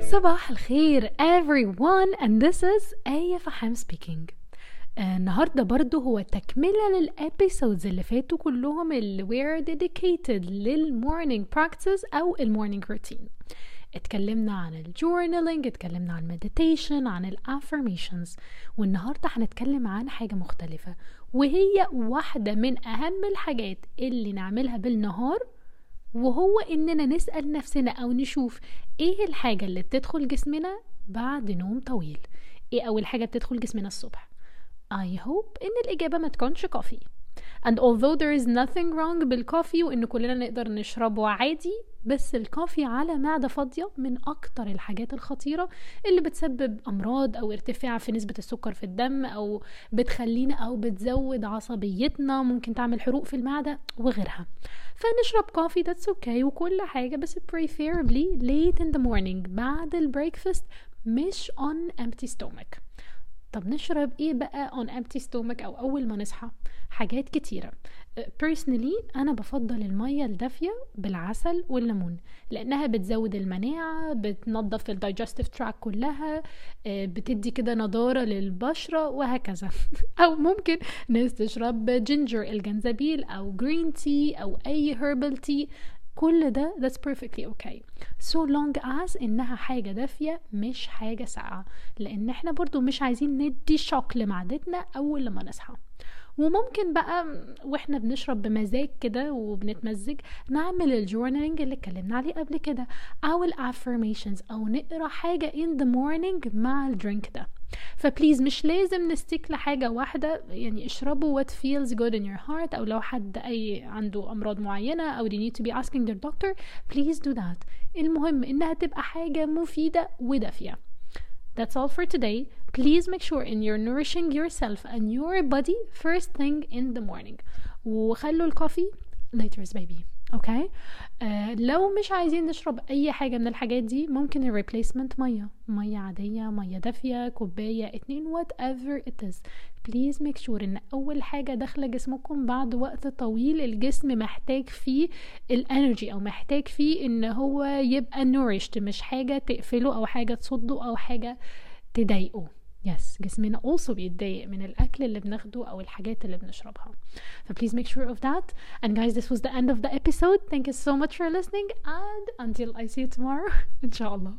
صباح الخير everyone and this is آية فحام speaking. آه، النهاردة برضو هو تكملة لل episodes اللي فاتوا كلهم اللي were dedicated لل morning practice أو ال morning routine اتكلمنا عن ال journaling اتكلمنا عن ال meditation عن ال affirmations والنهاردة هنتكلم عن حاجة مختلفة وهي واحدة من أهم الحاجات اللي نعملها بالنهار وهو إننا نسأل نفسنا أو نشوف إيه الحاجة اللي بتدخل جسمنا بعد نوم طويل. إيه أول حاجة بتدخل جسمنا الصبح؟ I hope إن الإجابة ما تكونش كوفي and although there is nothing wrong بالكوفي وإن كلنا نقدر نشربه عادي بس الكوفي على معدة فاضية من أكتر الحاجات الخطيرة اللي بتسبب أمراض أو ارتفاع في نسبة السكر في الدم أو بتخلينا أو بتزود عصبيتنا ممكن تعمل حروق في المعدة وغيرها. فنشرب coffee that's okay وكل حاجة بس preferably late in the morning بعد ال breakfast مش on empty stomach. طب نشرب إيه بقى on empty stomach أو أول ما نصحى؟ حاجات كتيرة. personally أنا بفضل المية الدافية بالعسل والليمون لأنها بتزود المناعة بتنظف ال digestive tract كلها بتدي كده نضارة للبشرة وهكذا. أو ممكن ناس تشرب ginger الجنزبيل أو green tea أو أي herbal tea كل ده that's perfectly okay. So long as إنها حاجة دافية مش حاجة ساقعة. لأن إحنا برضو مش عايزين ندي shock لمعدتنا أول لما نصحى. وممكن بقى وإحنا بنشرب بمزاج كده وبنتمزج نعمل ال journaling اللي اتكلمنا عليه قبل كده. أو ال affirmations أو نقرأ حاجة in the morning مع ال drink ده. ف please مش لازم ن stick لحاجه واحدة يعني اشربوا what feels good in your heart أو لو حد اي عنده امراض معينه أو they need to be asking their doctor please do that المهم انها تبقى حاجة مفيده ودافيه That's all for today. Please make sure in you're nourishing yourself and your body first thing in the morning. وخلوا ال coffee later baby. Okay. آه لو مش عايزين نشرب أي حاجة من الحاجات دي ممكن ال replacement مية. مية عادية مية دافية كوباية اتنين whatever it is Please make sure إن أول حاجة داخلة جسمكم بعد وقت طويل الجسم محتاج فيه ال energy أو محتاج فيه إن هو يبقى nourished مش حاجة تقفله أو حاجة تصده أو حاجة تضايقه. يس yes, جسمنا also بيتضايق من الاكل اللي بناخده او الحاجات اللي بنشربها ف please make sure of that and guys this was the end of the episode thank you so much for listening and until I see you tomorrow ان شاء الله